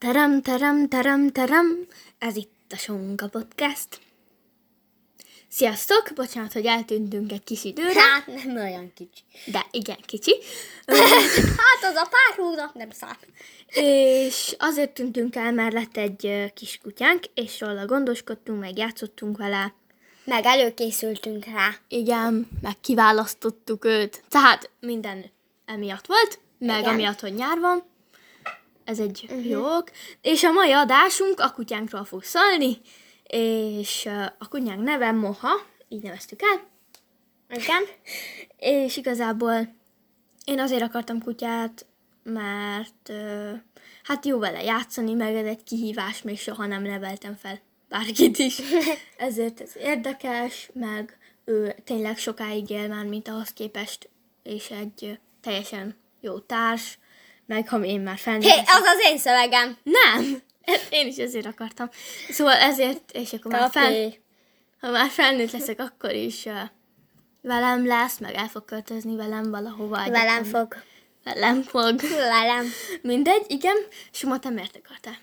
Terem, terem, terem, terem. Ez itt a Songa Podcast. Sziasztok! Bocsánat, hogy eltűntünk egy kis időre, Hát nem olyan kicsi. de igen, kicsi. Hát az a pár hónap nem számít. és azért tűntünk el, mert lett egy kis kutyánk, és róla gondoskodtunk, meg játszottunk vele. Meg előkészültünk rá. Igen, meg kiválasztottuk őt. Tehát minden emiatt volt, meg Igen. amiatt, hogy nyár van. Ez egy uh-huh. jó ok. És a mai adásunk a kutyánkról fog szólni, és a kutyánk neve Moha, így neveztük el. Igen? És igazából én azért akartam kutyát, mert hát jó vele játszani, meg ez egy kihívás, még soha nem neveltem fel bárkit is. Ezért ez érdekes, meg ő tényleg sokáig él már, mint ahhoz képest, és egy teljesen jó társ, meg ha én már felnőtt Hé, az az én szövegem. Nem! Én is ezért akartam. Szóval ezért, és akkor már fel, ha már felnőtt leszek, akkor is uh, velem lesz, meg el fog költözni velem valahova. Velem egyetem- fog. Velem fog. Velem. Mindegy, igen. Suma, te miért akartál?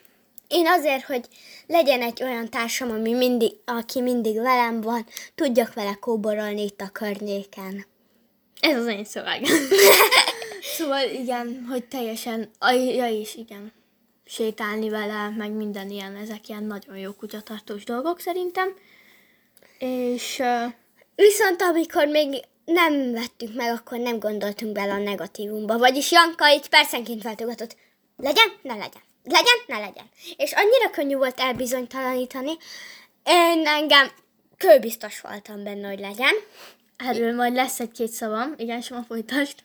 Én azért, hogy legyen egy olyan társam, ami mindig, aki mindig velem van, tudjak vele kóborolni itt a környéken. Ez az én szövegem. szóval igen, hogy teljesen, ja is, igen, sétálni vele, meg minden ilyen, ezek ilyen nagyon jó kutyatartós dolgok szerintem. És uh, Viszont amikor még nem vettük meg, akkor nem gondoltunk bele a negatívumba. Vagyis Janka itt percenként váltogatott. Legyen, ne legyen. Legyen, ne legyen. És annyira könnyű volt elbizonytalanítani. Én engem kőbiztos voltam benne, hogy legyen. erről majd lesz egy-két szavam. Igen, Suma, folytasd.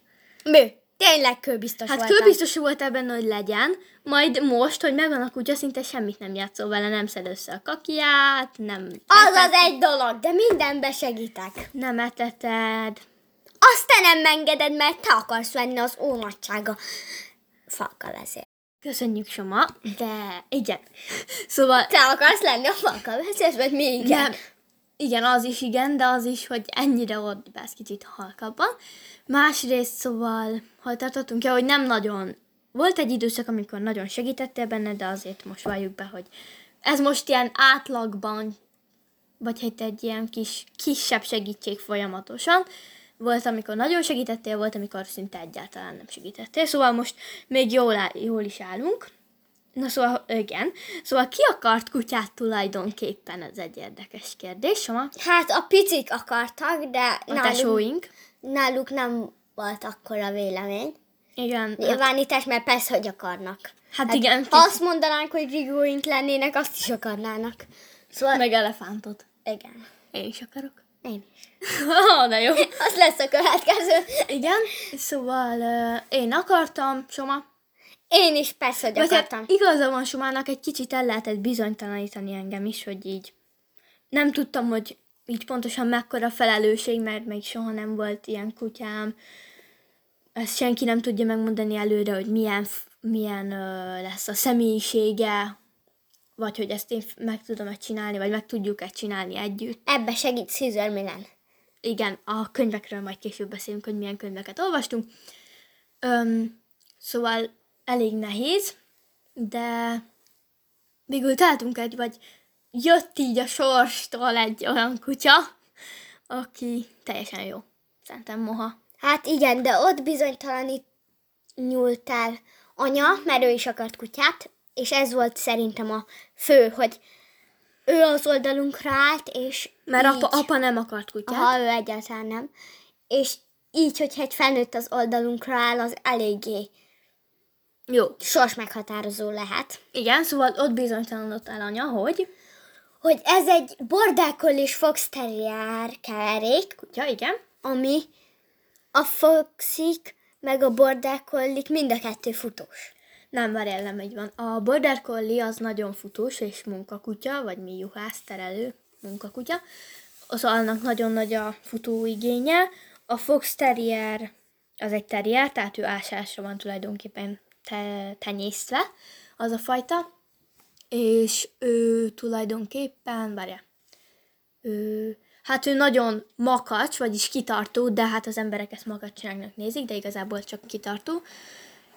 Mű. Tényleg kőbiztos Hát voltam. kőbiztos volt ebben, hogy legyen, majd most, hogy megvan a kutya, szinte semmit nem játszol vele, nem szed össze a kakiát, nem, Az az egy dolog, de mindenbe segítek. nem eteted. Azt te nem engeded, mert te akarsz venni az ónagysága falkal ezért. Köszönjük, Soma, de igen. Szóval Te akarsz lenni a falkal ezért, vagy mi igen? nem, igen, az is igen, de az is, hogy ennyire ott besz kicsit halkabban. Másrészt szóval, hol tartottunk? Ja, hogy nem nagyon. Volt egy időszak, amikor nagyon segítettél benne, de azért most valljuk be, hogy ez most ilyen átlagban, vagy hát egy ilyen kis, kisebb segítség folyamatosan. Volt, amikor nagyon segítettél, volt, amikor szinte egyáltalán nem segítettél. Szóval most még jól, áll, jól is állunk. Na szóval, igen. Szóval ki akart kutyát tulajdonképpen? Ez egy érdekes kérdés, Soma. Hát a picik akartak, de A náluk, tesóink. náluk nem volt akkora vélemény. Igen. Hát, Nyilvánítás, mert persze, hogy akarnak. hát igen, Ha azt mondanánk, hogy rigóink lennének, azt is akarnának. Szóval, meg elefántot. igen. Én is akarok. Én is. oh, na jó. Az lesz a következő. Igen, szóval uh, én akartam, Soma. Én is persze, hogy Vagy akartam. hát igaza van Somának, egy kicsit el lehetett bizonytalanítani engem is, hogy így nem tudtam, hogy így pontosan mekkora felelősség, mert még soha nem volt ilyen kutyám. Ezt senki nem tudja megmondani előre, hogy milyen, milyen ö, lesz a személyisége, vagy hogy ezt én meg tudom-e csinálni, vagy meg tudjuk-e csinálni együtt. Ebbe segít Caesar Milan. Igen, a könyvekről majd később beszélünk, hogy milyen könyveket olvastunk. Öm, szóval elég nehéz, de végül találtunk egy, vagy jött így a sorstól egy olyan kutya, aki teljesen jó. Szerintem moha. Hát igen, de ott bizonytalanít nyúltál anya, mert ő is akart kutyát, és ez volt szerintem a fő, hogy ő az oldalunkra állt, és Mert így, apa, apa nem akart kutyát. ha ő egyáltalán nem, és így, hogyha egy felnőtt az oldalunkra áll, az eléggé Jó. sors meghatározó lehet. Igen, szóval ott bizonytalanodott el anya, hogy Hogy ez egy border collie és fox terrier keverék, kutya, igen. ami a foxik meg a border collie mind a kettő futós. Nem, várjál, nem így van. A Border Collie az nagyon futós és munkakutya, vagy mi juhász, terelő munkakutya. Az annak nagyon nagy a futó igénye. A Fox Terrier az egy terrier, tehát ő ásásra van tulajdonképpen te- tenyésztve, az a fajta. És ő tulajdonképpen, várjál, ő, hát ő nagyon makacs, vagyis kitartó, de hát az emberek ezt makacságnak nézik, de igazából csak kitartó.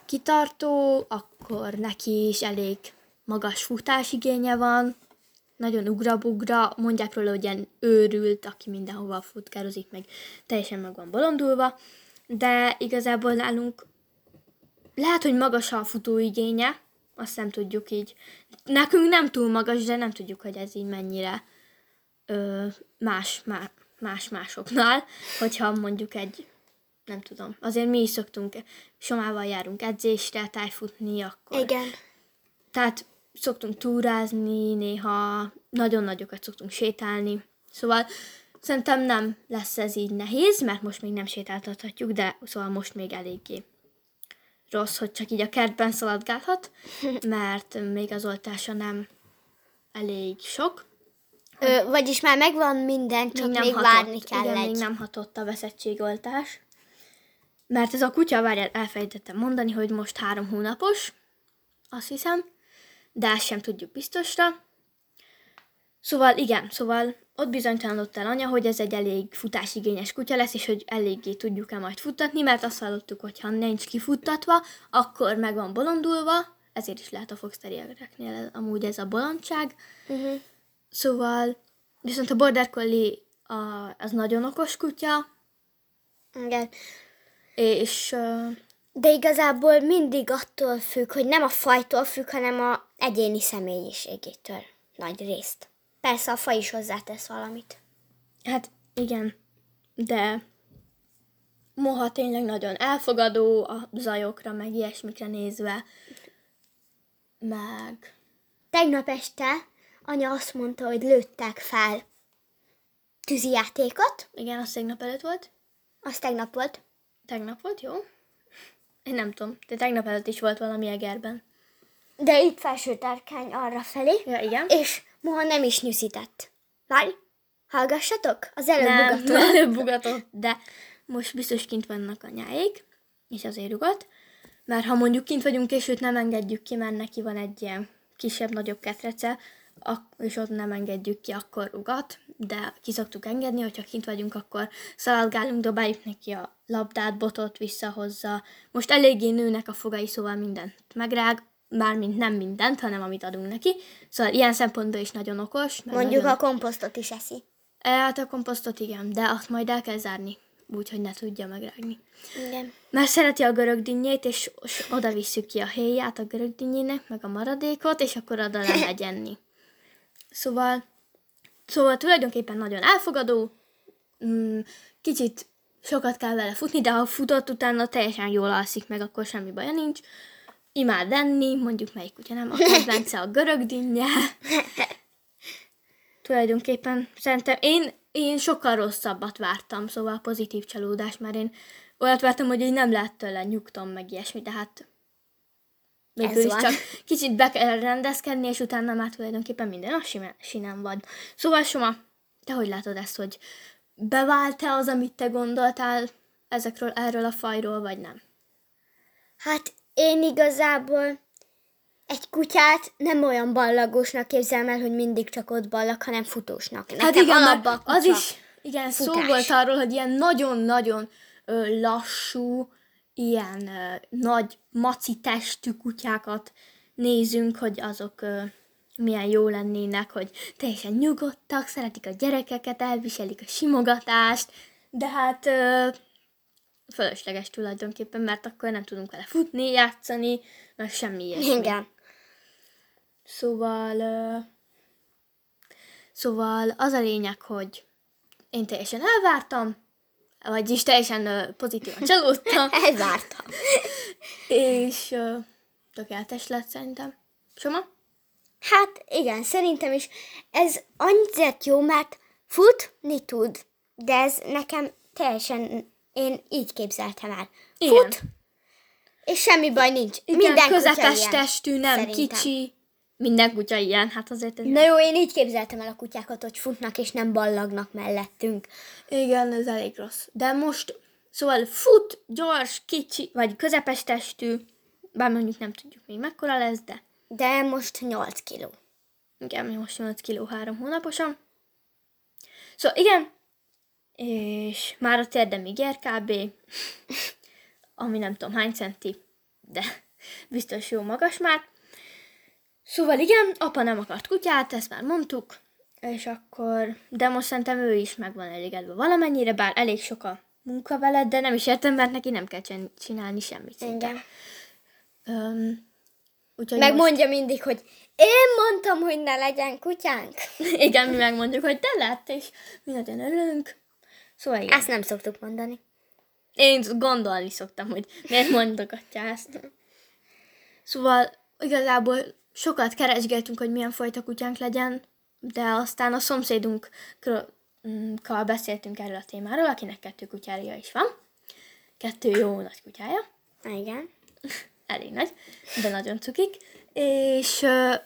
Kitartó, akkor neki is elég magas futásigénye van, nagyon ugrabugra, mondják róla, hogy ilyen őrült, aki mindenhova futkározik, meg teljesen meg van bolondulva, de igazából nálunk lehet, hogy magas a futóigénye, azt nem tudjuk így. Nekünk nem túl magas, de nem tudjuk, hogy ez így mennyire ö, más, má, más másoknál, hogyha mondjuk egy, nem tudom, azért mi is szoktunk, somával járunk edzésre, tájfutni, akkor. Igen. Tehát szoktunk túrázni, néha nagyon nagyokat szoktunk sétálni, szóval szerintem nem lesz ez így nehéz, mert most még nem sétáltathatjuk, de szóval most még eléggé rossz, hogy csak így a kertben szaladgálhat, mert még az oltása nem elég sok. Ö, vagyis már megvan minden, csak még, még hatott, várni kell igen, egy. még nem hatott a veszettségoltás. Mert ez a kutya, várjál, elfelejtettem mondani, hogy most három hónapos, azt hiszem, de ezt sem tudjuk biztosra. Szóval igen, szóval ott bizonytalanodott el anya, hogy ez egy elég futásigényes kutya lesz, és hogy eléggé tudjuk-e majd futtatni, mert azt hallottuk, hogy ha nincs kifuttatva, akkor meg van bolondulva, ezért is lehet a Fox Terriereknél amúgy ez a bolondság. Uh-huh. Szóval, viszont a Border Collie a, az nagyon okos kutya, Igen. és uh, De igazából mindig attól függ, hogy nem a fajtól függ, hanem a egyéni személyiségétől nagy részt. Persze a faj is hozzátesz valamit. hát igen, de moha tényleg nagyon elfogadó a zajokra, meg ilyesmikre nézve, meg Tegnap este anya azt mondta, hogy lőttek fel tűzijátékot, igen, az tegnap előtt volt. az tegnap volt, Tegnap volt, jó? Én nem tudom, de tegnap előtt is volt valami egerben. de itt felső tárkány arra felé, Ja, igen. és moha nem is nyűszített. Várj, hallgassatok, az előbb Nem, ugatott. előbb bugatott, de most biztos kint vannak anyáik, és azért ugat, mert ha mondjuk kint vagyunk, és őt nem engedjük ki, mert neki van egy ilyen kisebb-nagyobb ketrece, és ott nem engedjük ki, akkor ugat, de ki szoktuk engedni, hogyha kint vagyunk, akkor szaladgálunk, dobáljuk neki a labdát, botot visszahozza. Most eléggé nőnek a fogai, szóval mindent megrág, mármint nem mindent, hanem amit adunk neki. Szóval ilyen szempontból is nagyon okos. Mondjuk nagyon... a komposztot is eszi. E, Hát a komposztot igen, de azt majd el kell zárni, úgy, hogy ne tudja megrágni. Igen. Mert szereti a görög dinnyét, és oda visszük ki a héját a görög dinnyének, meg a maradékot, és akkor oda nem megy enni. Szóval, szóval tulajdonképpen nagyon elfogadó, mm, kicsit sokat kell vele futni, de ha futott utána teljesen jól alszik meg, akkor semmi baja nincs. Imád enni, mondjuk melyik kutya nem, a kedvence a görög dinnye. Tulajdonképpen szerintem én, én sokkal rosszabbat vártam, szóval pozitív csalódás, mert én olyat vártam, hogy így nem lehet tőle nyugtom, meg ilyesmi, de hát végül is van. csak kicsit be kell rendezkedni, és utána már tulajdonképpen minden a sima- sinem van. Szóval Soma, te hogy látod ezt, hogy bevált-e az, amit te gondoltál ezekről, erről a fajról, vagy nem? Hát én igazából egy kutyát nem olyan ballagosnak képzelem el, hogy mindig csak ott ballag, hanem futósnak. Nekem Hát igen, alapba az is, igen, szó futás. volt arról, hogy ilyen nagyon-nagyon ö, lassú, ilyen ö, nagy maci testű kutyákat nézünk, hogy azok ö, milyen jó lennének, hogy teljesen nyugodtak, szeretik a gyerekeket, elviselik a simogatást, de hát ö, fölösleges tulajdonképpen, mert akkor nem tudunk vele futni, játszani, meg semmi ilyesmi. Igen. Szóval, szóval az a lényeg, hogy én teljesen elvártam, vagyis teljesen pozitívan csalódtam, Elvártam. és tökéletes lett szerintem. Soma? Hát igen, szerintem is ez annyit jó, mert futni tud, de ez nekem teljesen, én így képzeltem el. Igen. Fut, és semmi baj nincs. Igen, Minden kutya közepes ilyen, testű, nem szerintem. kicsi. Minden kutya ilyen, hát azért ez... Na jó, én így képzeltem el a kutyákat, hogy futnak és nem ballagnak mellettünk. Igen, ez elég rossz. De most, szóval fut, gyors, kicsi, vagy közepes testű, bár mondjuk nem tudjuk még mekkora lesz, de De most 8 kiló. Igen, most 8 kiló 3 hónaposan. Szóval igen, és már a térdemig ér kb. Ami nem tudom hány centi, de biztos jó magas már. Szóval igen, apa nem akart kutyát, ezt már mondtuk, és akkor, de most szerintem ő is meg van elégedve valamennyire, bár elég sok a munka veled, de nem is értem, mert neki nem kell csin- csinálni semmit. szinte. Igen. Öm, úgyhogy most, Megmondja mindig, hogy én mondtam, hogy ne legyen kutyánk. igen, mi megmondjuk, hogy te lett, és mi nagyon örülünk. Szóval igen. Ezt nem szoktuk mondani. Én gondolni szoktam, hogy miért mondogatja ezt. Szóval igazából sokat keresgéltünk, hogy milyen fajta kutyánk legyen, de aztán a szomszédunkkal beszéltünk erről a témáról, akinek kettő kutyája is van. Kettő jó nagy kutyája. Igen. Elég nagy, de nagyon cukik. És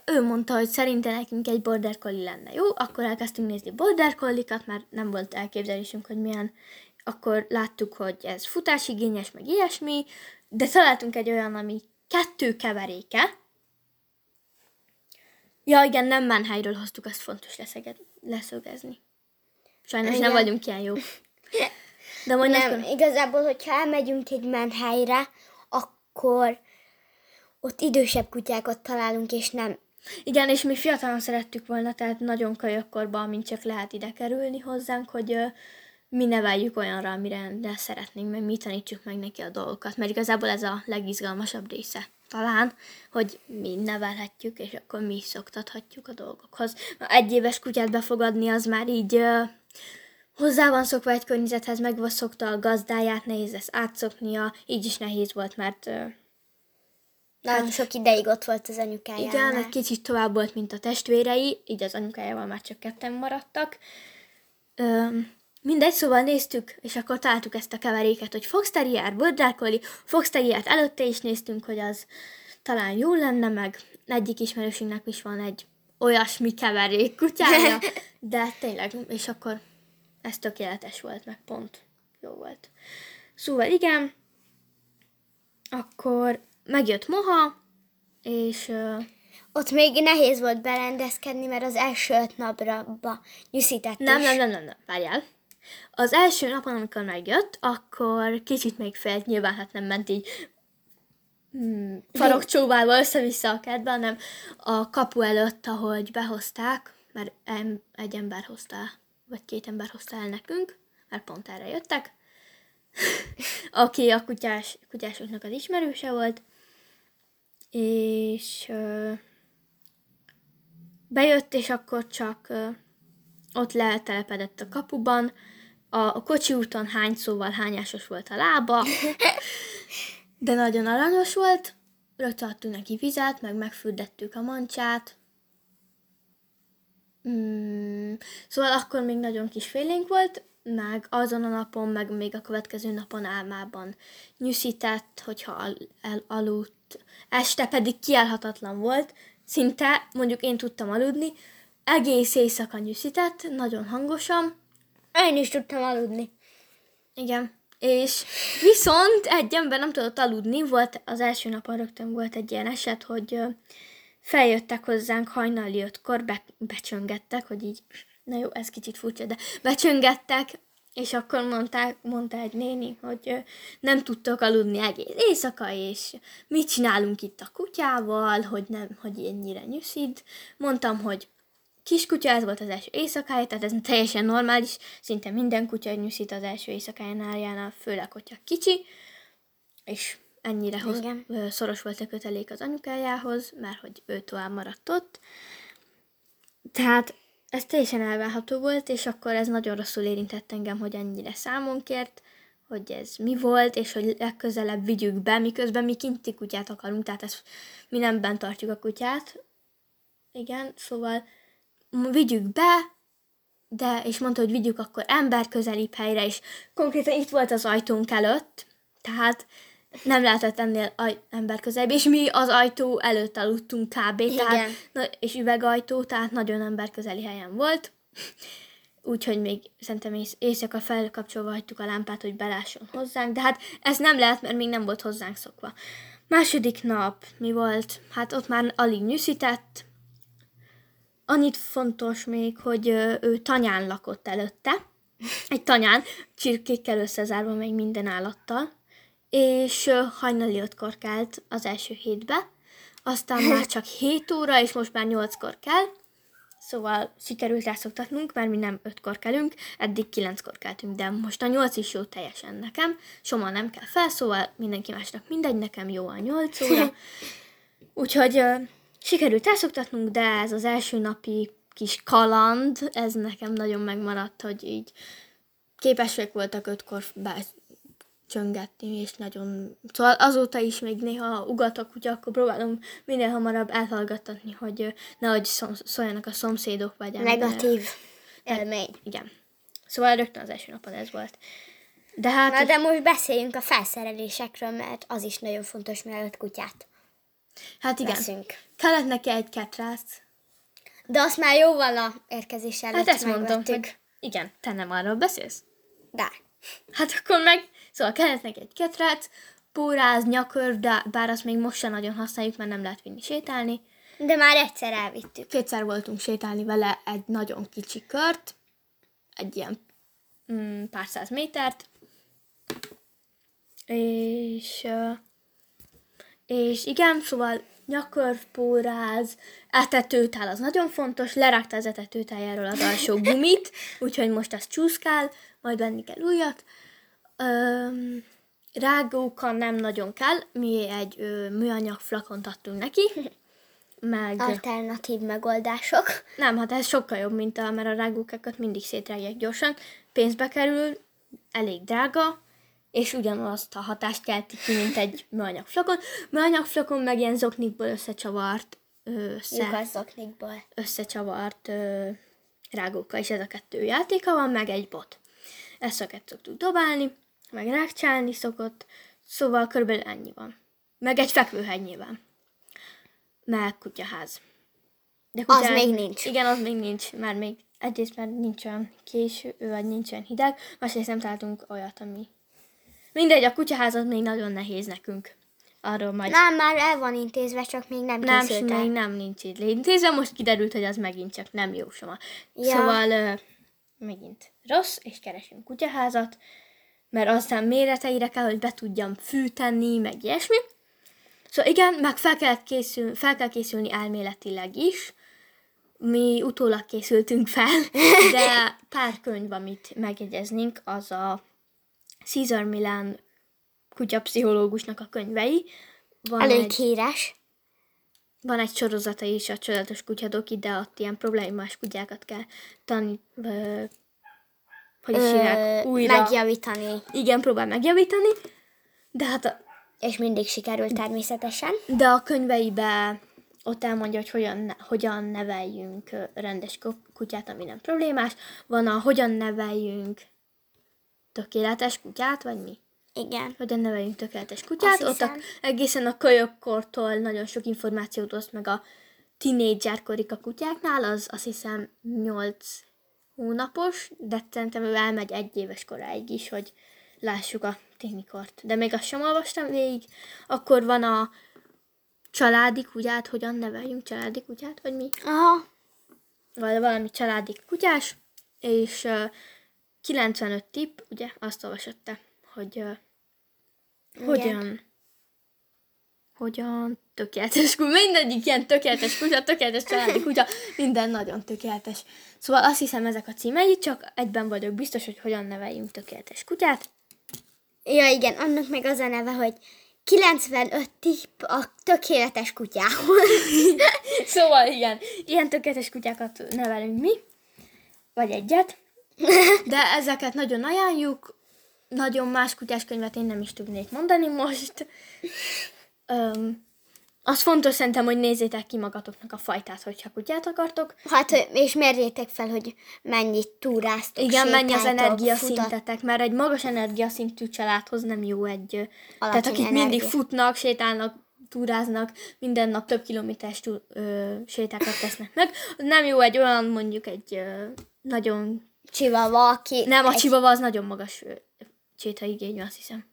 ő mondta, hogy szerinte nekünk egy border collie lenne jó, akkor elkezdtünk nézni border collie-kat, mert nem volt elképzelésünk, hogy milyen. Akkor láttuk, hogy ez futásigényes, meg ilyesmi, de találtunk egy olyan, ami kettő keveréke. Ja, igen, nem Mannheimről hoztuk, azt fontos leszeged, leszögezni. Sajnos nem Igen. vagyunk ilyen jók. De majd Nem, nem. igazából, hogyha elmegyünk egy menhelyre, akkor ott idősebb kutyákat találunk, és nem. Igen, és mi fiatalon szerettük volna, tehát nagyon kölyökkorban, amint csak lehet ide kerülni hozzánk, hogy ö, mi neveljük olyanra, amire de szeretnénk, meg mi tanítsuk meg neki a dolgokat, mert igazából ez a legizgalmasabb része talán, hogy mi nevelhetjük, és akkor mi is szoktathatjuk a dolgokhoz. Egy éves kutyát befogadni, az már így hozzá van szokva egy környezethez, meg van szokta a gazdáját, nehéz lesz átszoknia, így is nehéz volt, mert Nagyon sok ideig ott volt az anyukájánál. Igen, egy kicsit tovább volt, mint a testvérei, így az anyukájával már csak ketten maradtak. Öm, mindegy, szóval néztük, és akkor találtuk ezt a keveréket, hogy Fox Terrier, Border Collie, Fox Terriert előtte is néztünk, hogy az talán jó lenne, meg egyik ismerősünknek is van egy olyasmi keverék kutyája, de tényleg, és akkor ez tökéletes volt, meg pont jó volt. Szóval igen, akkor megjött Moha, és Ott még nehéz volt berendezkedni, mert az első öt napra nyűszített Nem, nem, nem, nem, nem, várjál. Az első napon, amikor megjött, akkor kicsit még félt, nyilván hát nem ment így mm, farokcsóválva össze-vissza a kertbe, hanem a kapu előtt, ahogy behozták, mert egy ember hozta, vagy két ember hozta el nekünk, mert pont erre jöttek, aki a kutyás, kutyásoknak az ismerőse volt, és ö, bejött, és akkor csak ö, ott letelepedett a kapuban, a, a kocsi úton hány szóval hányásos volt a lába, de nagyon aranyos volt, rögtön adtunk neki vizet, meg megfürdettük a mancsát, Mm, szóval akkor még nagyon kis félénk volt, meg azon a napon, meg még a következő napon álmában nyűszített, hogyha al- el- aludt, este pedig kiállhatatlan volt, szinte, mondjuk én tudtam aludni, egész éjszaka nyűszített, nagyon hangosan, Én is tudtam aludni. igen. És viszont egy ember nem tudott aludni, volt az első napon rögtön volt egy ilyen eset, hogy feljöttek hozzánk hajnali ötkor, be, becsöngettek, hogy így, na jó, ez kicsit furcsa, de becsöngettek, és akkor mondták, mondta egy néni, hogy nem tudtok aludni egész éjszaka, és mit csinálunk itt a kutyával, hogy nem, hogy ennyire nyűszid. Mondtam, hogy kiskutya, ez volt az első éjszakája, tehát ez teljesen normális, szinte minden kutya nyűszít az első éjszakájánál, főleg, hogyha kicsi, és ennyire hoz, szoros volt a kötelék az anyukájához, mert hogy ő tovább maradt ott. Tehát ez teljesen elvárható volt, és akkor ez nagyon rosszul érintett engem, hogy ennyire számon kért, hogy ez mi volt, és hogy legközelebb vigyük be, miközben mi kinti kutyát akarunk, tehát ezt mi nem bent tartjuk a kutyát. Igen, szóval vigyük be, de, és mondta, hogy vigyük akkor ember közelibb helyre, és konkrétan itt volt az ajtónk előtt, tehát nem lehetett ennél aj- ember közelebb, és mi az ajtó előtt aludtunk kb. Tehát, Igen. na, és üvegajtó, tehát nagyon ember közeli helyen volt. Úgyhogy még szerintem ész- éjszaka felkapcsolva hagytuk a lámpát, hogy belásson hozzánk, de hát ez nem lehet, mert még nem volt hozzánk szokva. Második nap mi volt? Hát ott már alig nyűszített, Annyit fontos még, hogy ő tanyán lakott előtte, egy tanyán, csirkékkel összezárva meg minden állattal, és hajnali ötkor kelt az első hétbe. aztán már csak 7 óra, és most már 8-kor kell. Szóval sikerült rászoktatnunk, mert mi nem 5-kor kelünk, eddig 9-kor keltünk, de most a 8 is jó teljesen nekem. Soma nem kell fel, szóval mindenki másnak mindegy, nekem jó a 8 óra. Úgyhogy uh, sikerült rászoktatnunk, de ez az első napi kis kaland, ez nekem nagyon megmaradt, hogy így képesek voltak ötkor csöngetni, és nagyon... Szóval azóta is még néha ugatok, ugye akkor próbálom minél hamarabb elhallgattatni, hogy nehogy szóljanak a szomszédok, vagy Negatív élmény. Igen. Szóval rögtön az első napon ez volt. De hát... Na, de most beszéljünk a felszerelésekről, mert az is nagyon fontos, mielőtt kutyát Hát igen. Veszünk. Kellett neki egy ketrác. De azt már jóval a érkezés előtt Hát ezt mondtam, hogy igen, te nem arról beszélsz? De. Hát akkor meg, szóval kellett neki egy ketrác, póráz, nyakör, de bár azt még most sem nagyon használjuk, mert nem lehet vinni sétálni. De már egyszer elvittük. Kétszer voltunk sétálni vele egy nagyon kicsi kört, egy ilyen mm, pár száz métert, és, és igen, szóval nyakörpóráz, etetőtál az nagyon fontos, lerakta az etetőtájáról az alsó gumit, úgyhogy most az csúszkál, majd venni kell újat. Öm, rágóka nem nagyon kell, mi egy ö, műanyag flakont adtunk neki, meg... Alternatív megoldások. Nem, hát ez sokkal jobb, mint a, mert a rágókákat mindig szétrágják gyorsan, pénzbe kerül, elég drága, és ugyanazt a hatást kelti ki, mint egy műanyag flakon. Műanyag flakon meg ilyen zoknikból összecsavart össze, zoknikból. összecsavart ö, rágókkal, és ez a kettő játéka van, meg egy bot. Ezt szokat szoktuk dobálni, meg rákcsálni szokott, szóval körülbelül ennyi van. Meg egy fekvőhegy nyilván. Meg kutyaház. De kutya, az még nincs. Igen, az még nincs, mert még egyrészt már nincs olyan késő, vagy nincs olyan hideg, másrészt nem találtunk olyat, ami... Mindegy, a kutyaházat még nagyon nehéz nekünk. Arról majd... Nem, már el van intézve, csak még nem Nem, készült még nem nincs itt intézve, most kiderült, hogy az megint csak nem jó soma. Ja. Szóval uh, megint rossz, és keresünk kutyaházat, mert aztán méreteire kell, hogy be tudjam fűteni, meg ilyesmi. Szóval igen, meg fel kell, készül, fel kell készülni elméletileg is. Mi utólag készültünk fel, de pár könyv, amit megjegyeznénk, az a Caesar Milan kutyapszichológusnak a könyvei. Van Elég egy, híres. Van egy sorozata is, a Csodálatos Kutyadoki, de ott ilyen problémás kutyákat kell tanítani, hogy is hívják, újra. Megjavítani. Igen, próbál megjavítani, de hát a, és mindig sikerült természetesen. De a könyveibe ott elmondja, hogy hogyan, hogyan neveljünk rendes kutyát, ami nem problémás. Van a hogyan neveljünk tökéletes kutyát, vagy mi? Igen. Hogyan neveljünk tökéletes kutyát. Azt ott a, egészen a kölyökkortól nagyon sok információt oszt meg a tinédzserkorik a kutyáknál, az azt hiszem 8 hónapos, de szerintem ő elmegy egy éves koráig is, hogy lássuk a ténikort. De még azt sem olvastam végig. Akkor van a családi kutyát, hogyan neveljünk családi kutyát, vagy mi? Aha. Vagy valami családi kutyás, és uh, 95 tipp, ugye, azt olvasotta, hogy uh, hogyan hogyan tökéletes kutya, mindegyik ilyen tökéletes kutya, tökéletes családi kutya, minden nagyon tökéletes. Szóval azt hiszem ezek a címei, csak egyben vagyok biztos, hogy hogyan neveljünk tökéletes kutyát. Ja igen, annak meg az a neve, hogy 95 tipp a tökéletes kutyához. szóval igen, ilyen tökéletes kutyákat nevelünk mi, vagy egyet, de ezeket nagyon ajánljuk, nagyon más kutyás könyvet én nem is tudnék mondani most. Um, az fontos szerintem, hogy nézzétek ki magatoknak a fajtát, hogyha kutyát akartok. Hát, és mérjétek fel, hogy mennyit túráztok, Igen, mennyi az energiaszintetek, mert egy magas energiaszintű családhoz nem jó egy... Alacsony tehát akik energia. mindig futnak, sétálnak, túráznak, minden nap több kilométeres túl, ö, sétákat tesznek meg. Nem jó egy olyan, mondjuk egy ö, nagyon... Csivava, aki... Nem, a egy... csivava az nagyon magas sétaigényű, azt hiszem.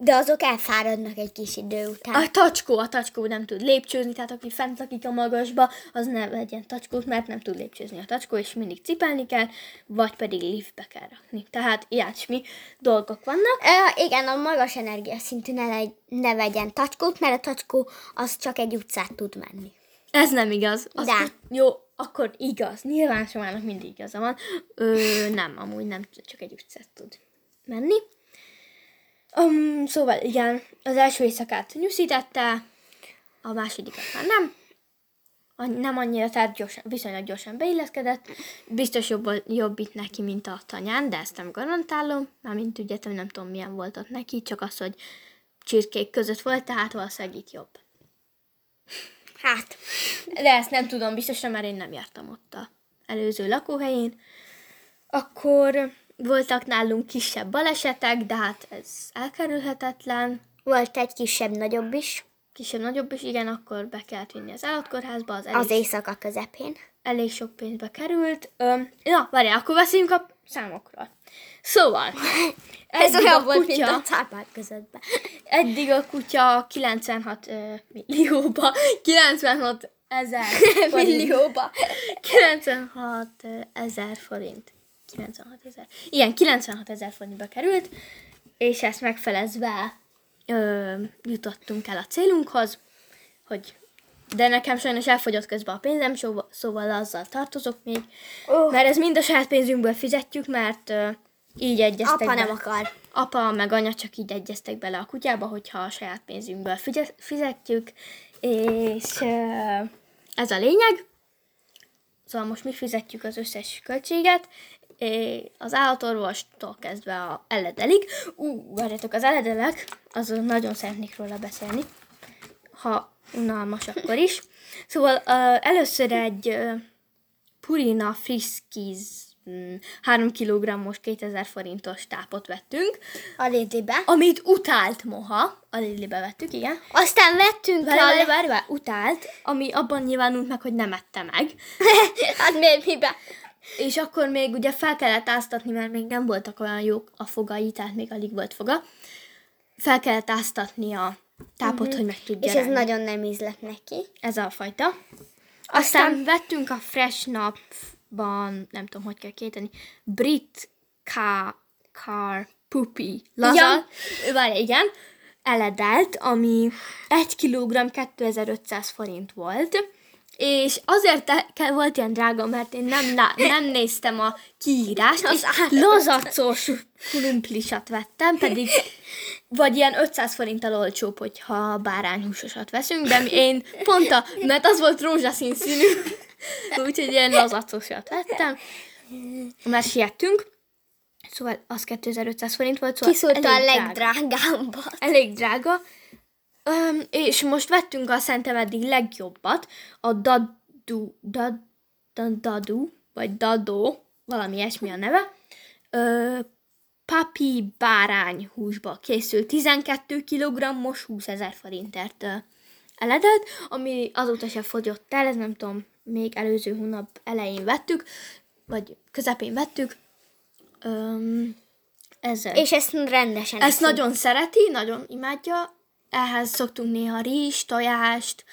De azok elfáradnak egy kis idő után. A tacskó, a tacskó nem tud lépcsőzni, tehát aki fent lakik a magasba, az ne vegyen tacskót, mert nem tud lépcsőzni a tacskó, és mindig cipelni kell, vagy pedig liftbe kell rakni. Tehát ilyesmi dolgok vannak. Ö, igen, a magas energiaszintű ne, legy, ne vegyen tacskót, mert a tacskó az csak egy utcát tud menni. Ez nem igaz. Azt De. jó, akkor igaz. Nyilván Somának mindig igaza van. Ö, nem, amúgy nem, csak egy utcát tud menni. Um, szóval igen, az első éjszakát nyuszítette, a másodikat már nem. An- Nem annyira, tehát gyorsan, viszonylag gyorsan beilleszkedett. Biztos jobb, jobb itt neki, mint a tanyán, de ezt nem garantálom. Mármint tudjátok, nem tudom milyen volt ott neki, csak az, hogy csirkék között volt, tehát valószínűleg itt jobb. Hát, De ezt nem tudom biztosan, mert én nem jártam ott a előző lakóhelyén. Akkor voltak nálunk kisebb balesetek, de hát ez elkerülhetetlen. volt egy kisebb-nagyobb is Kisebb-nagyobb is, igen, akkor be kellett vinni az állatkórházba, az elég, az éjszaka közepén. elég sok pénzbe került. Öm, na, várjál, akkor beszéljünk a számokról. Szóval, Ez olyan volt, mint kutya- a cápák közöttben. Eddig a kutya 96 ö, millióba, 96 ezer. Millióba. 96 ezer forint. 96 ezer. Igen, 96 ezer forintba került, és ezt megfelezve ö, jutottunk el a célunkhoz, hogy de nekem sajnos elfogyott közben a pénzem, szóval, azzal tartozok még, Ó. mert ez mind a saját pénzünkből fizetjük, mert ö, így egyeztek Apa be. nem akar. Apa meg anya csak így egyeztek bele a kutyába, hogyha a saját pénzünkből fizet- fizetjük, és ö, ez a lényeg. Szóval most mi fizetjük az összes költséget, az állatorvostól kezdve a eledelig. Ú, várjátok, az eledelek, azon nagyon szeretnék róla beszélni, ha unalmas akkor is. Szóval uh, először egy uh, Purina Friskies mm, 3 kg-os 2000 forintos tápot vettünk, A Lidlibe. amit utált moha, a Lidlibe vettük, igen. Aztán vettünk Várj, várj, várj, várj, utált, ami abban nyilvánult meg, hogy nem ette meg. hát miért mibe? És akkor még ugye fel kellett áztatni, mert még nem voltak olyan jók a fogai, tehát még alig volt foga. Fel kellett áztatni a tápot, hogy meg tudja És ez renni. nagyon nem ízlett neki. ez a fajta. Aztán, Aztán vettünk a Fresh Napban, nem tudom, hogy kell kéteni, Brit Car, car Puppy laza. Ja. Várj, igen. Eledelt, ami 1 kg 2500 forint volt. És azért te- volt ilyen drága, mert én nem, lá- nem néztem a kiírást, és lazacos krumplisat vettem, pedig vagy ilyen 500 forinttal olcsóbb, hogyha bárányhúsosat veszünk, de én pont a, mert az volt rózsaszín színű, úgyhogy ilyen lazacosat vettem, mert siettünk, szóval az 2500 forint volt, szóval Kiszúrta a legdrágábbat. elég drága. Öm, és most vettünk a szerintem eddig legjobbat, a Dadu, Dad, Dad, Dadu, vagy Dadó, valami ilyesmi a neve. Ö, papi bárány húsba készült 12 kg-os 20 ezer forintért ö, eledelt, ami azóta se fogyott el, ez nem tudom, még előző hónap elején vettük, vagy közepén vettük. Öm, ez, És ezt rendesen ezt eszünk. nagyon szereti, nagyon imádja. Ehhez szoktunk néha rizs, tojást,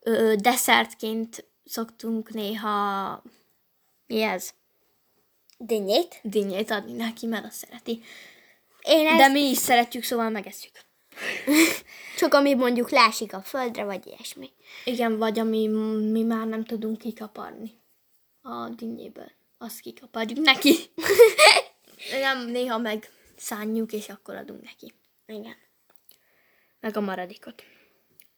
ö, desszertként szoktunk néha, mi ez? Dinnyét. Dinnyét adni neki, mert azt szereti. Én ezt De mi is szeretjük, szóval megesszük. csak ami mondjuk lásik a földre, vagy ilyesmi. Igen, vagy ami mi már nem tudunk kikaparni a dinnyéből. Azt kikaparjuk neki. nem, néha meg szánjuk, és akkor adunk neki. Igen. Meg a maradékot.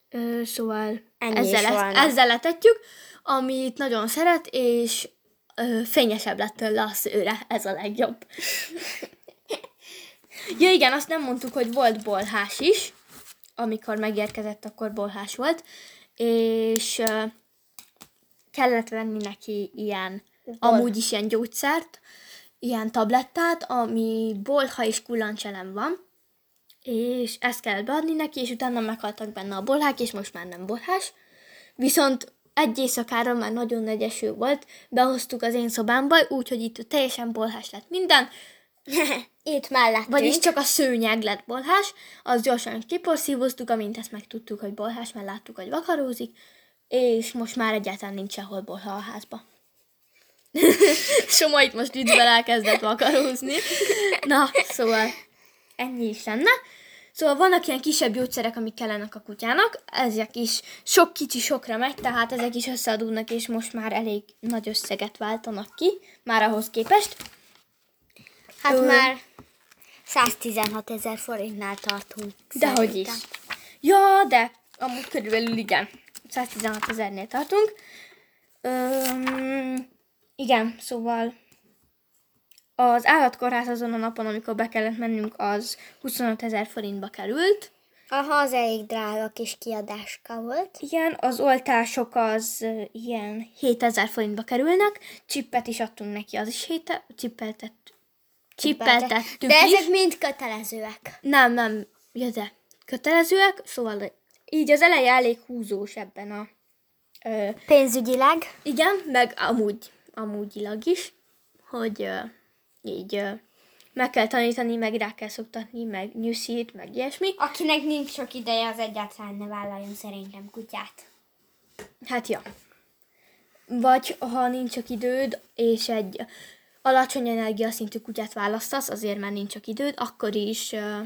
Ö, szóval Ennyi ezzel, volna. ezzel letetjük, amit nagyon szeret, és ö, fényesebb lett tőle a szőre, ez a legjobb. ja igen, azt nem mondtuk, hogy volt bolhás is, amikor megérkezett, akkor bolhás volt, és ö, kellett venni neki ilyen, amúgy is ilyen gyógyszert, ilyen tablettát, ami bolha és kullancselem van, és ezt kell beadni neki, és utána meghaltak benne a bolhák, és most már nem bolhás. Viszont egy éjszakára már nagyon nagy eső volt, behoztuk az én szobámba, úgyhogy itt teljesen bolhás lett minden, itt mellettünk. Vagyis csak a szőnyeg lett bolhás, az gyorsan kiporszívoztuk, amint ezt megtudtuk, hogy bolhás, mert láttuk, hogy vakarózik, és most már egyáltalán nincs sehol bolha a házba. Soma itt most viccben elkezdett vakarózni. Na, szóval ennyi is lenne. Szóval vannak ilyen kisebb gyógyszerek, amik kellenek a kutyának, ezek is sok kicsi sokra megy, tehát ezek is összeadódnak, és most már elég nagy összeget váltanak ki, már ahhoz képest. Hát Ö, már 116 ezer forintnál tartunk. Dehogy is. Ja, de amúgy körülbelül igen. 116 ezernél tartunk. Öm, igen, szóval az állatkórház azon a napon, amikor be kellett mennünk, az 25 ezer forintba került. Aha, az elég drága kis kiadáska volt. Igen, az oltások az ilyen 7000 forintba kerülnek, csippet is adtunk neki, az is 7 csippeltett, csippeltettük De is. ezek mind kötelezőek. Nem, nem, ja, de kötelezőek, szóval így az eleje elég húzós ebben a... Ö, Pénzügyileg. igen, meg amúgy, amúgyilag is, hogy ö, így ö, meg kell tanítani, meg rá kell szoktatni, meg nyűszít, meg ilyesmi. Akinek nincs sok ideje, az egyáltalán ne vállaljon szerintem kutyát. Hát ja. Vagy ha nincs csak időd, és egy alacsony energiaszintű kutyát választasz, azért mert nincs csak időd, akkor is ö,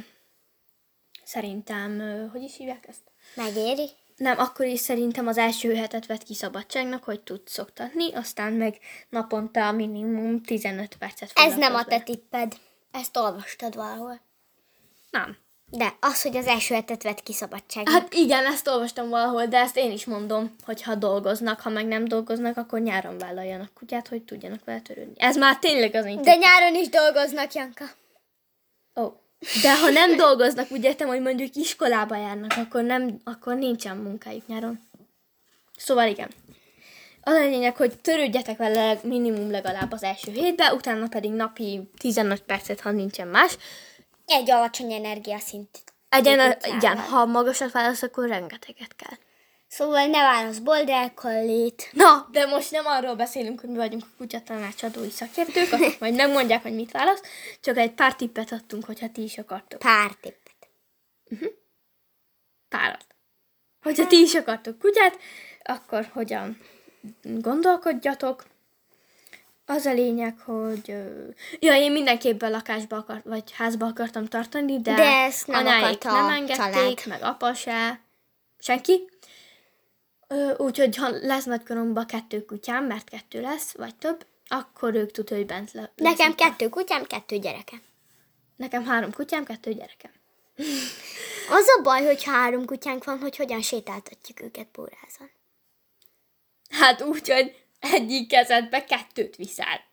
szerintem, ö, hogy is hívják ezt? Megéri? Nem, akkor is szerintem az első hetet vett ki szabadságnak, hogy tudsz szoktatni, aztán meg naponta minimum 15 percet Ez nem a te tipped. Ezt olvastad valahol. Nem. De az, hogy az első hetet vett ki szabadságnak. Hát igen, ezt olvastam valahol, de ezt én is mondom, hogy ha dolgoznak, ha meg nem dolgoznak, akkor nyáron vállaljanak kutyát, hogy tudjanak vele törődni. Ez már tényleg az én De nyáron is dolgoznak, Janka. Ó. De ha nem dolgoznak, úgy értem, hogy mondjuk iskolába járnak, akkor, nem, akkor nincsen munkájuk nyáron. Szóval igen. Az a lényeg, hogy törődjetek vele minimum legalább az első hétben, utána pedig napi 15 percet, ha nincsen más. Egy alacsony energiaszint. Egyen, igen, ha magasat válasz, akkor rengeteget kell. Szóval ne válasz boldog kollit. Na, de most nem arról beszélünk, hogy mi vagyunk a kutyatanácsadói szakértők, akik majd megmondják, hogy mit választ, csak egy pár tippet adtunk, hogyha ti is akartok. Pár tippet. párat. Hogyha ti is akartok kutyát, akkor hogyan gondolkodjatok. Az a lényeg, hogy... Ja, én mindenképp lakásba akart, vagy házba akartam tartani, de, De ezt nem anyáik nem engedték, család. meg apa se, senki. Úgyhogy ha lesz nagykoromban kettő kutyám, mert kettő lesz, vagy több, akkor ők tudja, hogy bent le. Nekem kettő kutyám, kettő gyerekem. Nekem három kutyám, kettő gyerekem. Az a baj, hogy három kutyánk van, hogy hogyan sétáltatjuk őket bórázon. Hát úgy, hogy egyik kezedbe kettőt viszel.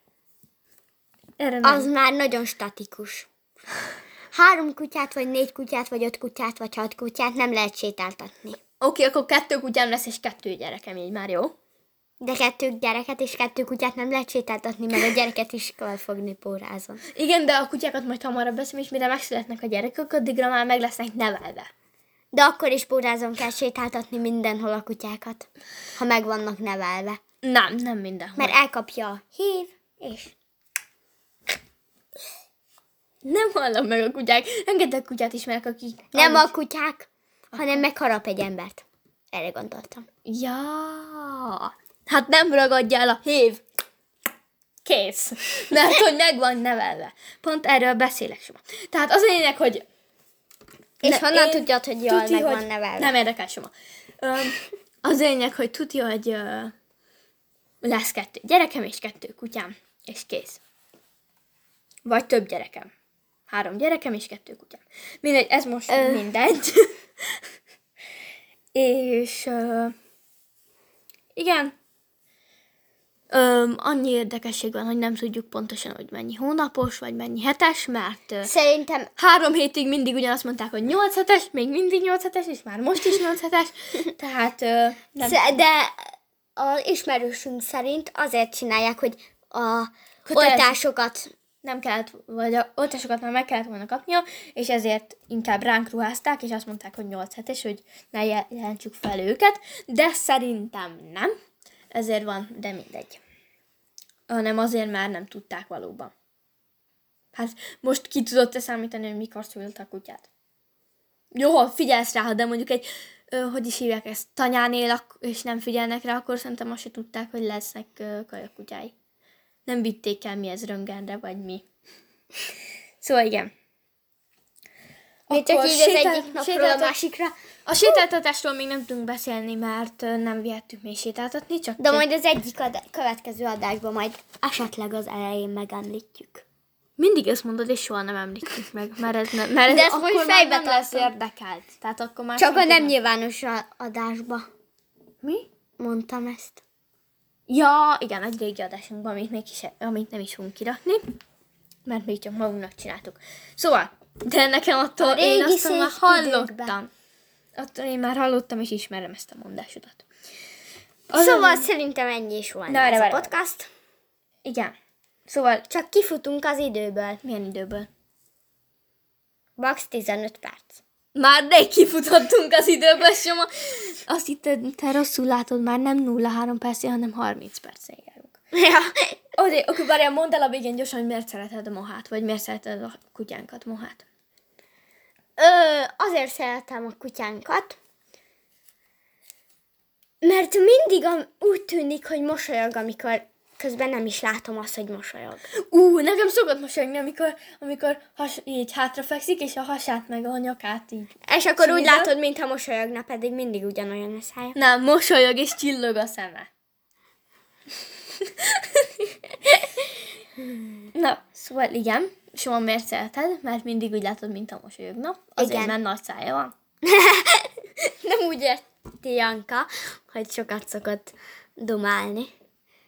Erre nem. Az már nagyon statikus. Három kutyát, vagy négy kutyát, vagy öt kutyát, vagy hat kutyát nem lehet sétáltatni. Oké, akkor kettő kutyám lesz, és kettő gyerekem, így már jó? De kettő gyereket és kettő kutyát nem lehet sétáltatni, mert a gyereket is kell fogni pórázon. Igen, de a kutyákat majd hamarabb veszem, és mire megszületnek a gyerekek, addigra már meg lesznek nevelve. De akkor is pórázon kell sétáltatni mindenhol a kutyákat, ha meg vannak nevelve. Nem, nem mindenhol. Mert elkapja a hív, és Nem hallom meg a kutyák. Rengeteg kutyát ismerek, akik... nem amúgy- a kutyák, hanem megharap egy embert. Erre gondoltam. Ja, hát nem ragadja el a hív. Kész. Mert hogy meg van nevelve. Pont erről beszélek soma. Tehát az a lényeg, hogy És Ne- honnan én tudjad, hogy jól tuti, meg hogy van nevelve? Nem érdekel soma. Öm, az lényeg, hogy tudja, hogy ö, lesz kettő gyerekem és kettő kutyám, és kész. Vagy több gyerekem. Három gyerekem és kettő kutyám. Mindegy, ez most Ö. mindegy. és ö, igen, Öm, annyi érdekesség van, hogy nem tudjuk pontosan, hogy mennyi hónapos, vagy mennyi hetes, mert Szerintem három hétig mindig ugyanazt mondták, hogy 8 hetes, még mindig 8 hetes, és már most is 8 hetes, tehát ö, nem, Sze- De az ismerősünk szerint azért csinálják, hogy a Kötelező. oltásokat nem kellett, vagy a oltásokat már meg kellett volna kapnia, és ezért inkább ránk ruházták, és azt mondták, hogy 8 hetes, hogy ne jel- jelentsük fel őket, de szerintem nem, ezért van, de mindegy. Hanem azért már nem tudták valóban. Hát most ki tudod-e számítani, hogy mikor szült a kutyát? Jó, ha figyelsz rá, de mondjuk egy, ö, hogy is hívják ezt, tanyán él, és nem figyelnek rá, akkor szerintem azt se tudták, hogy lesznek ö, kajakutyái. Nem vitték el mi ez röngenre, vagy mi. Szóval igen. Mi csak így az sétál- egyik napról a sétáltat- másikra. A sétáltatásról még nem tudunk beszélni, mert nem vihettük még sétáltatni, csak De majd az egyik ad- következő adásban majd esetleg az elején megemlítjük. mindig ezt mondod, és soha nem említjük meg, mert ez, nem, mert ez De ezt akkor fejbe nem lesz érdekelt. Tehát akkor már Csak a nem nyilvános a- adásba Mi? mondtam ezt. Ja, igen, egy régi adásunkban, amit, még is, amit nem is fogunk kirakni, mert még csak magunknak csináltuk. Szóval, de nekem attól A én azt már hallottam. időkben. Attól én már hallottam, és ismerem ezt a mondásodat. Szóval szerintem ennyi is volna Na, ez várj, a várj. podcast. Igen. Szóval, Csak kifutunk az időből. milyen időből? Max 15 perc. Már rég kifutottunk az időből, Soma. Azt hitted, te rosszul látod, már nem 0-3 percig, hanem 30 percig járunk. Ja. Oké, akkor várjál, mondd el a végén gyorsan, hogy miért szereted a mohát, vagy miért szereted a kutyánkat, mohát. Ö, azért szeretem a kutyánkat, mert mindig úgy tűnik, hogy mosolyog, amikor közben nem is látom azt, hogy mosolyog. Ú, nekem szokott mosolyogni, amikor, amikor has, így hátrafekszik, és a hasát meg a nyakát így. És akkor úgy Csillog? látod, mintha mosolyogna, pedig mindig ugyanolyan a szája. Nem, mosolyog és csillog a szeme. Na, szóval igen, Soma miért szereted? Mert mindig úgy látod, mint a mosolyogna. Azért, Igen. mert nagy szája van. Nem úgy érti Janka, hogy sokat szokott dumálni.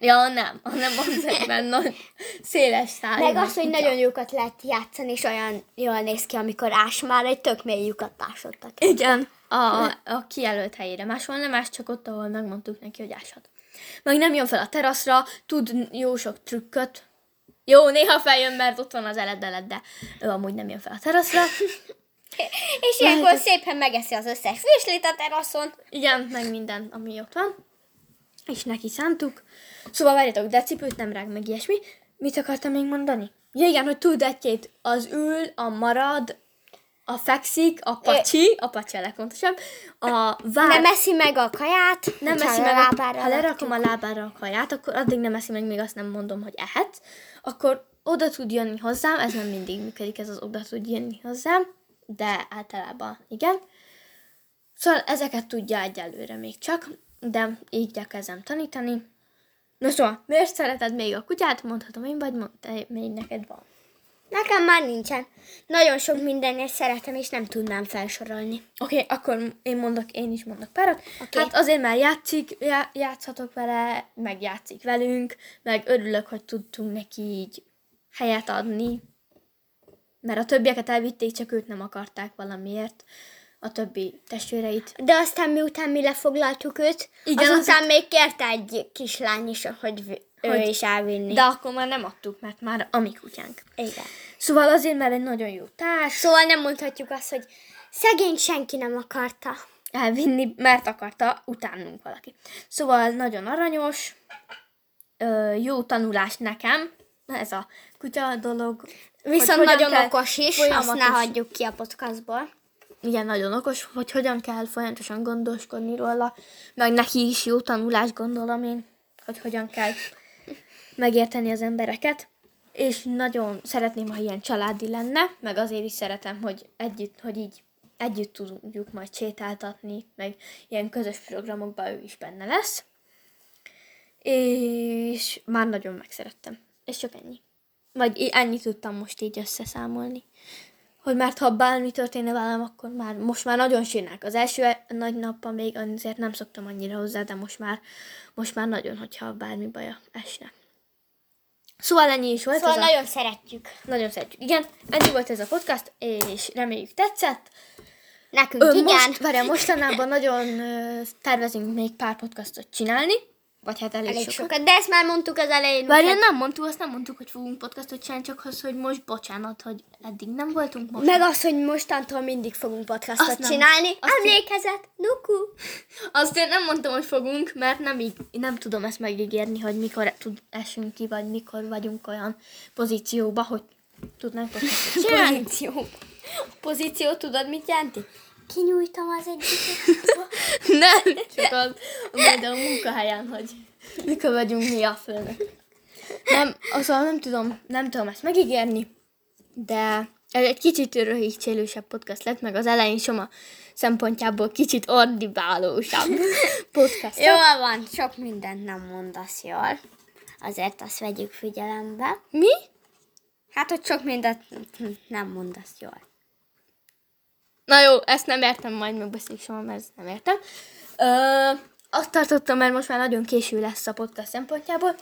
Ja, nem, hanem azért, mert nagy, széles szája. Meg az, hogy nagyon jókat lehet játszani, és olyan jól néz ki, amikor ás már egy tök mély lyukat ásottak. Igen, a, a kijelölt helyére. Máshol nem más, csak ott, ahol megmondtuk neki, hogy áshat. Meg nem jön fel a teraszra, tud jó sok trükköt. Jó, néha feljön, mert ott van az eledelet, de ő amúgy nem jön fel a teraszra. És ilyenkor szépen megeszi az összes virslit a teraszon. Igen, meg minden, ami ott van. És neki szántuk. Szóval várjatok, de cipőt nem rág meg ilyesmi. Mit akartam még mondani? Ja igen, hogy tud egy az ül, a marad, a fekszik, a pacsi, a pacsi a legfontosabb, a vár... Nem eszi meg a kaját, nem eszi meg, a, lábára ha lerakom a lábára a kaját, akkor addig nem eszi meg, még azt nem mondom, hogy ehet, akkor oda tud jönni hozzám, ez nem mindig működik, ez az oda tud jönni hozzám, de általában igen. Szóval ezeket tudja egyelőre még csak, de így elkezdem tanítani. Na szóval, miért szereted még a kutyát? Mondhatom én, vagy mond, te, még neked van. Nekem már nincsen. Nagyon sok mindenért szeretem, és nem tudnám felsorolni. Oké, okay, akkor én mondok, én is mondok párat. Okay. Hát azért, mert játszik, já, játszhatok vele, meg játszik velünk, meg örülök, hogy tudtunk neki így helyet adni, mert a többieket elvitték, csak őt nem akarták valamiért, a többi testvéreit. De aztán miután mi lefoglaltuk őt, Igen, azután azok- még kérte egy kislány is, hogy, ő Hogy- is elvinni. De akkor már nem adtuk, mert már a mi kutyánk. Igen. Szóval azért, mert egy nagyon jó társ, Szóval nem mondhatjuk azt, hogy szegény senki nem akarta. elvinni, mert akarta utánunk valaki. Szóval nagyon aranyos, ö, jó tanulás nekem, ez a kutya dolog. Viszont nagyon okos is, azt ne hagyjuk ki a podcastból. Igen, nagyon okos, hogy hogyan kell folyamatosan gondoskodni róla, meg neki is jó tanulás gondolom én, hogy hogyan kell megérteni az embereket. És nagyon szeretném, ha ilyen családi lenne, meg azért is szeretem, hogy együtt, hogy így együtt tudjuk majd sétáltatni, meg ilyen közös programokban ő is benne lesz. És már nagyon megszerettem. És csak ennyi. Vagy ennyit tudtam most így összeszámolni. Hogy mert ha bármi történne velem, akkor már most már nagyon sírnák. Az első nagy nappal még azért nem szoktam annyira hozzá, de most már, most már nagyon, hogyha bármi baja esne. Szóval ennyi is volt. Szóval ez a... nagyon szeretjük. Nagyon szeretjük. Igen, ennyi volt ez a podcast, és reméljük tetszett. Nekünk Ö, igen. most, várjál, mostanában nagyon tervezünk még pár podcastot csinálni, vagy hát elég, Elég sokat. sokat. De ezt már mondtuk az elején. Várjál, úgyhogy- nem mondtuk, azt nem mondtuk, hogy fogunk podcastot csinálni, csak az, hogy most bocsánat, hogy eddig nem voltunk most. Meg az, hogy mostantól mindig fogunk podcastot Azt nem. csinálni. Azt Emlékezet, nuku. Azt én nem mondtam, hogy fogunk, mert nem, így, nem tudom ezt megígérni, hogy mikor tud esünk ki, vagy mikor vagyunk olyan pozícióba, hogy tudnánk podcastot csinálni. Pozíció. Pozíció, tudod, mit jelenti? Kinyújtom az egyiket. Nem, csak az, majd a munkahelyen, hogy mikor vagyunk mi a főnök. Nem, azon nem tudom, nem tudom ezt megígérni, de ez egy kicsit röhigcsélősebb podcast lett, meg az elején Soma szempontjából kicsit ordibálósabb podcast. Jól van, sok mindent nem mondasz jól. Azért azt vegyük figyelembe. Mi? Hát, hogy sok mindent nem mondasz jól. Na jó, ezt nem értem, majd megbeszéljük Soma, mert ezt nem értem. Ö, azt tartottam, mert most már nagyon késő lesz a podcast szempontjából,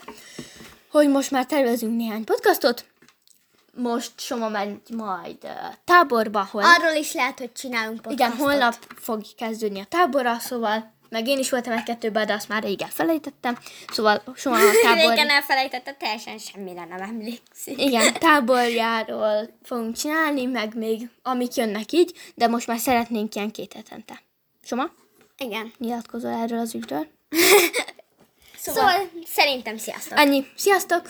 hogy most már tervezünk néhány podcastot. Most Soma megy majd uh, táborba, hol Arról is lehet, hogy csinálunk podcastot. Igen, holnap fog kezdődni a tábora, szóval meg én is voltam egy-kettőben, de azt már rég elfelejtettem. Szóval soha a tábor... Régen elfelejtette, teljesen semmire nem emlékszik. Igen, táborjáról fogunk csinálni, meg még amik jönnek így, de most már szeretnénk ilyen két hetente. Soma, Igen. nyilatkozol erről az ügyről? Szóval, szóval szerintem sziasztok. Ennyi. Sziasztok!